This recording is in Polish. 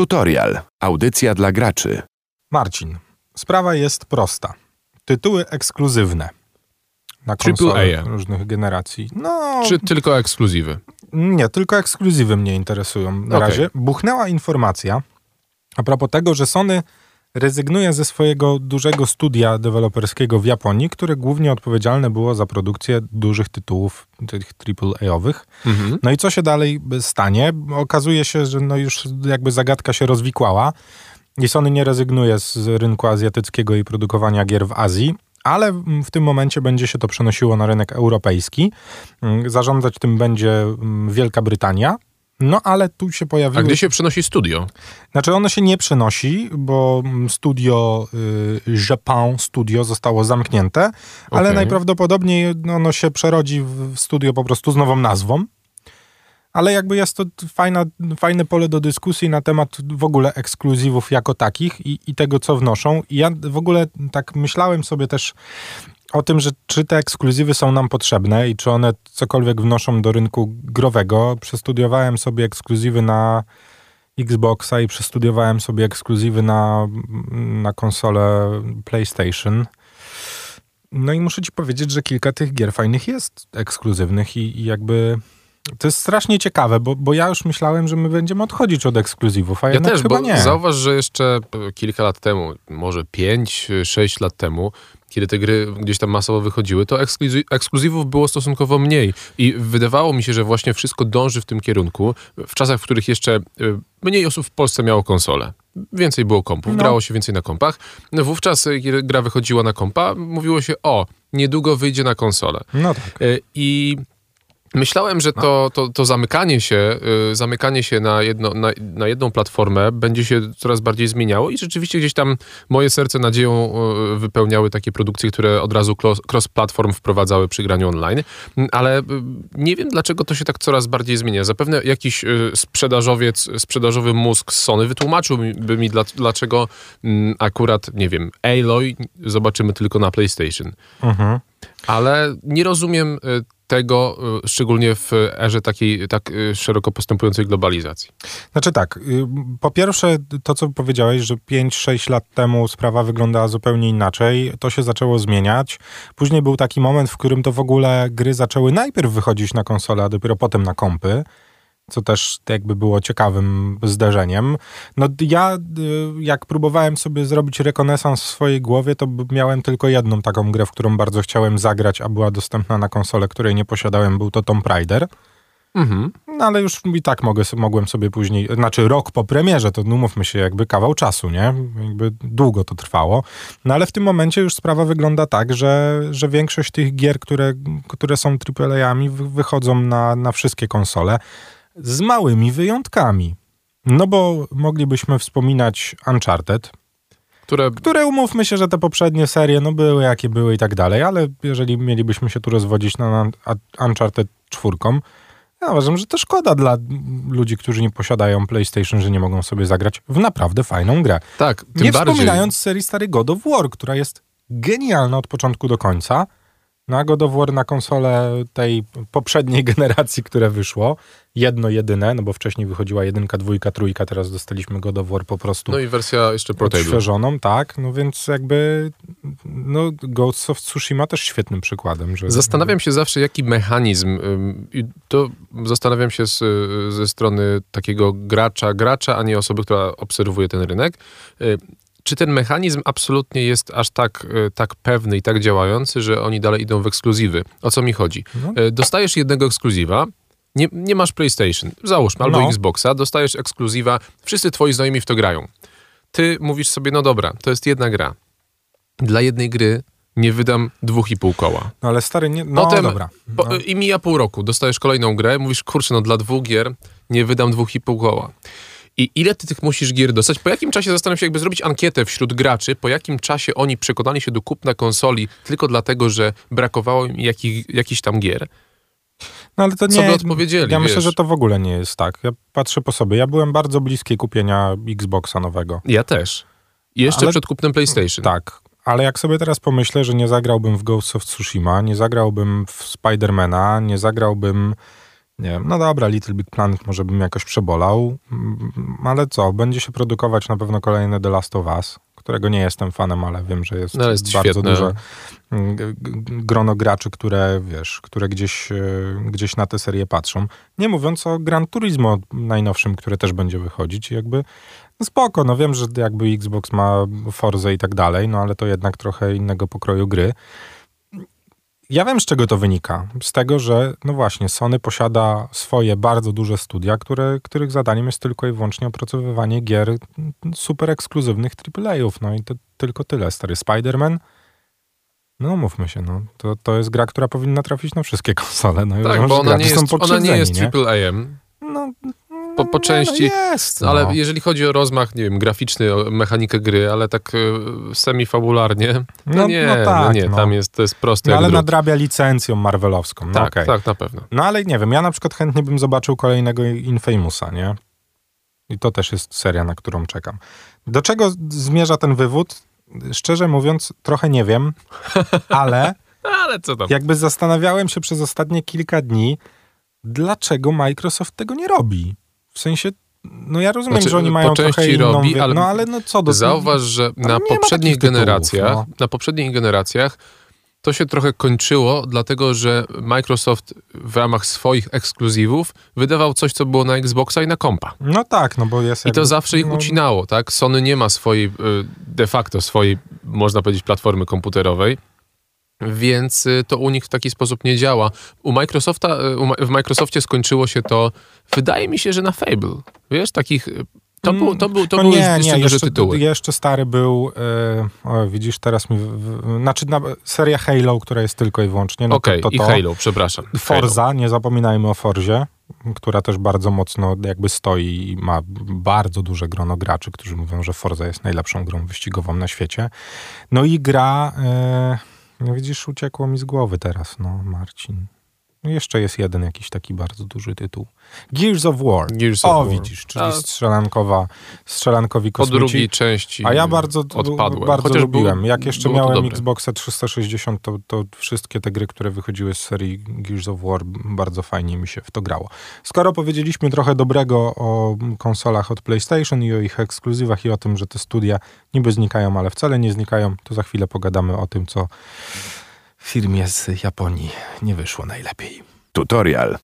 Tutorial. Audycja dla graczy. Marcin, sprawa jest prosta. Tytuły ekskluzywne na konsole AAA. różnych generacji. No, Czy tylko ekskluzywy? nie, tylko ekskluzywy mnie interesują na Okej. razie. Buchnęła informacja a propos tego, że Sony rezygnuje ze swojego dużego studia deweloperskiego w Japonii, które głównie odpowiedzialne było za produkcję dużych tytułów, tych AAA-owych. Mhm. No i co się dalej stanie? Okazuje się, że no już jakby zagadka się rozwikłała i Sony nie rezygnuje z rynku azjatyckiego i produkowania gier w Azji, ale w tym momencie będzie się to przenosiło na rynek europejski. Mm, Zarządzać tym będzie mm, Wielka Brytania. No ale tu się A pojawiły... gdzie się przenosi studio? Znaczy ono się nie przenosi, bo studio y, Studio zostało zamknięte, ale najprawdopodobniej ono się przerodzi w w studio po prostu z nową nazwą. Ale jakby jest to fajna, fajne pole do dyskusji na temat w ogóle ekskluzywów jako takich i, i tego, co wnoszą. I ja w ogóle tak myślałem sobie też o tym, że czy te ekskluzywy są nam potrzebne i czy one cokolwiek wnoszą do rynku growego. Przestudiowałem sobie ekskluzywy na Xboxa i przestudiowałem sobie ekskluzywy na, na konsolę PlayStation. No i muszę ci powiedzieć, że kilka tych gier fajnych jest ekskluzywnych i, i jakby to jest strasznie ciekawe, bo, bo ja już myślałem, że my będziemy odchodzić od ekskluzywów, a Ja też, chyba bo nie. zauważ, że jeszcze e, kilka lat temu, może 5-6 lat temu, kiedy te gry gdzieś tam masowo wychodziły, to ekskluzy- ekskluzywów było stosunkowo mniej. I wydawało mi się, że właśnie wszystko dąży w tym kierunku, w czasach, w których jeszcze e, mniej osób w Polsce miało konsolę. Więcej było kompów, No. grało się więcej na kompach. No wówczas, e, kiedy gra wychodziła na kompa, mówiło się, o, niedługo wyjdzie na konsolę. No tak. E, I myślałem, że to, to, to zamykanie się, y, zamykanie się na, jedno, na, na jedną platformę będzie się coraz bardziej zmieniało i rzeczywiście gdzieś tam moje serce nadzieją y, wypełniały takie produkcje, które od razu cross-platform wprowadzały przy graniu online, Mm, ale y, nie wiem dlaczego to się tak coraz bardziej zmienia. Zapewne jakiś sprzedażowiec, sprzedażowy mózg z Sony wytłumaczyłby mi, dla, dlaczego mm, akurat, nie wiem, Aloy zobaczymy tylko na PlayStation. Mhm. Ale nie rozumiem tego, y, szczególnie w erze takiej tak y, szeroko postępującej globalizacji. Znaczy tak, y, po pierwsze to, co powiedziałeś, że 5-6 lat temu sprawa wyglądała zupełnie inaczej, to się zaczęło zmieniać. Później był taki moment, w którym to w ogóle gry zaczęły najpierw wychodzić na konsolę, a dopiero potem na kompy, co też jakby było ciekawym zderzeniem. No ja, y, jak próbowałem sobie zrobić rekonesans w swojej głowie, to miałem tylko jedną taką grę, w którą bardzo chciałem zagrać, a była dostępna na konsolę, której nie posiadałem, był to Tomb Raider. Mhm. No ale już i tak mogę, mogłem sobie później, znaczy rok po premierze, to umówmy się, jakby kawał czasu, nie? Jakby długo to trwało. No ale w tym momencie już sprawa wygląda tak, że, że większość tych gier, które, które są AAA-ami, wy- wychodzą na, na wszystkie konsole z małymi wyjątkami. No bo moglibyśmy wspominać Uncharted, Które które umówmy się, że te poprzednie serie no były jakie były i tak dalej, ale jeżeli mielibyśmy się tu rozwodzić na Un- Uncharted 4, ja uważam, że to szkoda dla ludzi, którzy nie posiadają PlayStation, że nie mogą sobie zagrać w naprawdę fajną grę. tak, tym nie bardziej. wspominając serii stary God of War, która jest genialna od początku do końca. Na God of War na konsolę tej poprzedniej generacji, które wyszło, jedno jedyne, no bo wcześniej wychodziła jedynka, dwójka, trójka, teraz dostaliśmy God of War po prostu No i wersja jeszcze odświeżoną, tak, no więc jakby no Ghost of Tsushima też świetnym przykładem, że Zastanawiam się zawsze, jaki mechanizm, i to zastanawiam się z, y, ze strony takiego gracza, gracza, a nie osoby, która obserwuje ten rynek. Czy ten mechanizm absolutnie jest aż tak, y, tak pewny i tak działający, że oni dalej idą w ekskluzywy? O co mi chodzi? No. Y, Dostajesz jednego ekskluzywa, nie, nie masz PlayStation, załóżmy, albo No. Xboxa, dostajesz ekskluzywa, wszyscy twoi znajomi w to grają. Ty mówisz sobie, no dobra, to jest jedna gra. Dla jednej gry nie wydam dwóch i pół koła. No ale stary, nie, no Potem dobra. po, No. I mija pół roku, dostajesz kolejną grę, mówisz, kurczę, no dla dwóch gier nie wydam dwóch i pół koła. I ile ty tych musisz gier dostać? Po jakim czasie zastanawiam się, jakby zrobić ankietę wśród graczy, po jakim czasie oni przekonali się do kupna konsoli tylko dlatego, że brakowało im jakich, jakichś tam gier? No ale to nie. Co by odpowiedzieli, Ja myślę, wiesz? że to w ogóle nie jest tak. Ja patrzę po sobie. Ja byłem bardzo bliski kupienia Xboxa nowego. Ja też. Jeszcze Ale- przed kupnem PlayStation. Tak. Ale jak sobie teraz pomyślę, że nie zagrałbym w Ghost of Tsushima, nie zagrałbym w Spidermana, nie zagrałbym Nie wiem, no dobra, Little Big Planet może bym jakoś przebolał, mm, ale co, będzie się produkować na pewno kolejne The Last of Us, którego nie jestem fanem, ale wiem, że jest, No, jest bardzo świetne. duże mm, grono graczy, które, wiesz, które gdzieś, e, gdzieś na tę serię patrzą. Nie mówiąc o Gran Turismo najnowszym, które też będzie wychodzić i jakby no spoko, no wiem, że jakby Xbox ma Forza i tak dalej, no ale to jednak trochę innego pokroju gry. Ja wiem, z czego to wynika. Z tego, że no właśnie, Sony posiada swoje bardzo duże studia, które, których zadaniem jest tylko i wyłącznie opracowywanie gier super ekskluzywnych AAA-ów. No i to tylko tyle. Stary Spider-Man, no mówmy się, no, to, to jest gra, która powinna trafić na wszystkie konsole. No, i Tak, może bo ona nie jest, ona nie jest? AAA-em. No, Po, po nie, części, no jest, ale no. jeżeli chodzi o rozmach, nie wiem, graficzny, o mechanikę gry, ale tak e, semi-fabularnie, no, No- nie, no no, tak, nie, no. tam jest, to jest proste No, ale nadrabia licencją marvelowską. No, Tak, okej. tak, na pewno. No ale nie wiem, ja na przykład chętnie bym zobaczył kolejnego Infamousa, nie? I to też jest seria, na którą czekam. Do czego zmierza ten wywód? Szczerze mówiąc, trochę nie wiem, ale Ale co tam? jakby zastanawiałem się przez ostatnie kilka dni, dlaczego Microsoft tego nie robi. W sensie, no ja rozumiem, Znaczy, że oni mają trochę inną... robi, wie- ale no ale no co do... Zauważ, że na poprzednich takich tytułów, generacjach, no. na poprzednich generacjach to się trochę kończyło, dlatego że Microsoft w ramach swoich ekskluzywów wydawał coś, co było na Xboxa i na kompa. No tak, no bo jest I to zawsze ich no, ucinało, tak? Sony nie ma swojej, y, de facto swojej, można powiedzieć, platformy komputerowej, więc y, to u nich w taki sposób nie działa. U Microsofta, y, w Microsoftie skończyło się to, wydaje mi się, że na Fable. Wiesz, takich... y, To, był, to, był, to no były nie, jeszcze nie, jeszcze, tytuły. jeszcze stary był, o, widzisz, teraz mi, w, w, znaczy na, seria Halo, która jest tylko i wyłącznie, no Okej, to, to, i. Halo, przepraszam. Forza, nie zapominajmy o Forzie, która też bardzo mocno jakby stoi i ma bardzo duże grono graczy, którzy mówią, że Forza jest najlepszą grą wyścigową na świecie. No i gra, no widzisz, uciekło mi z głowy teraz, no Marcin. Jeszcze jest jeden jakiś taki bardzo duży tytuł. Gears of War. Gears of o, War. widzisz, czyli A- strzelankowa, strzelankowi Po kosmici. drugiej części A ja bardzo, odpadłem. bardzo Chociaż lubiłem. Był, Jak jeszcze miałem dobre. Xboxa 360, to, to wszystkie te gry, które wychodziły z serii Gears of War, bardzo fajnie mi się w to grało. Skoro powiedzieliśmy trochę dobrego o konsolach od PlayStation i o ich ekskluzywach i o tym, że te studia niby znikają, ale wcale nie znikają, to za chwilę pogadamy o tym, co firmie z Japonii nie wyszło najlepiej. Tutorial.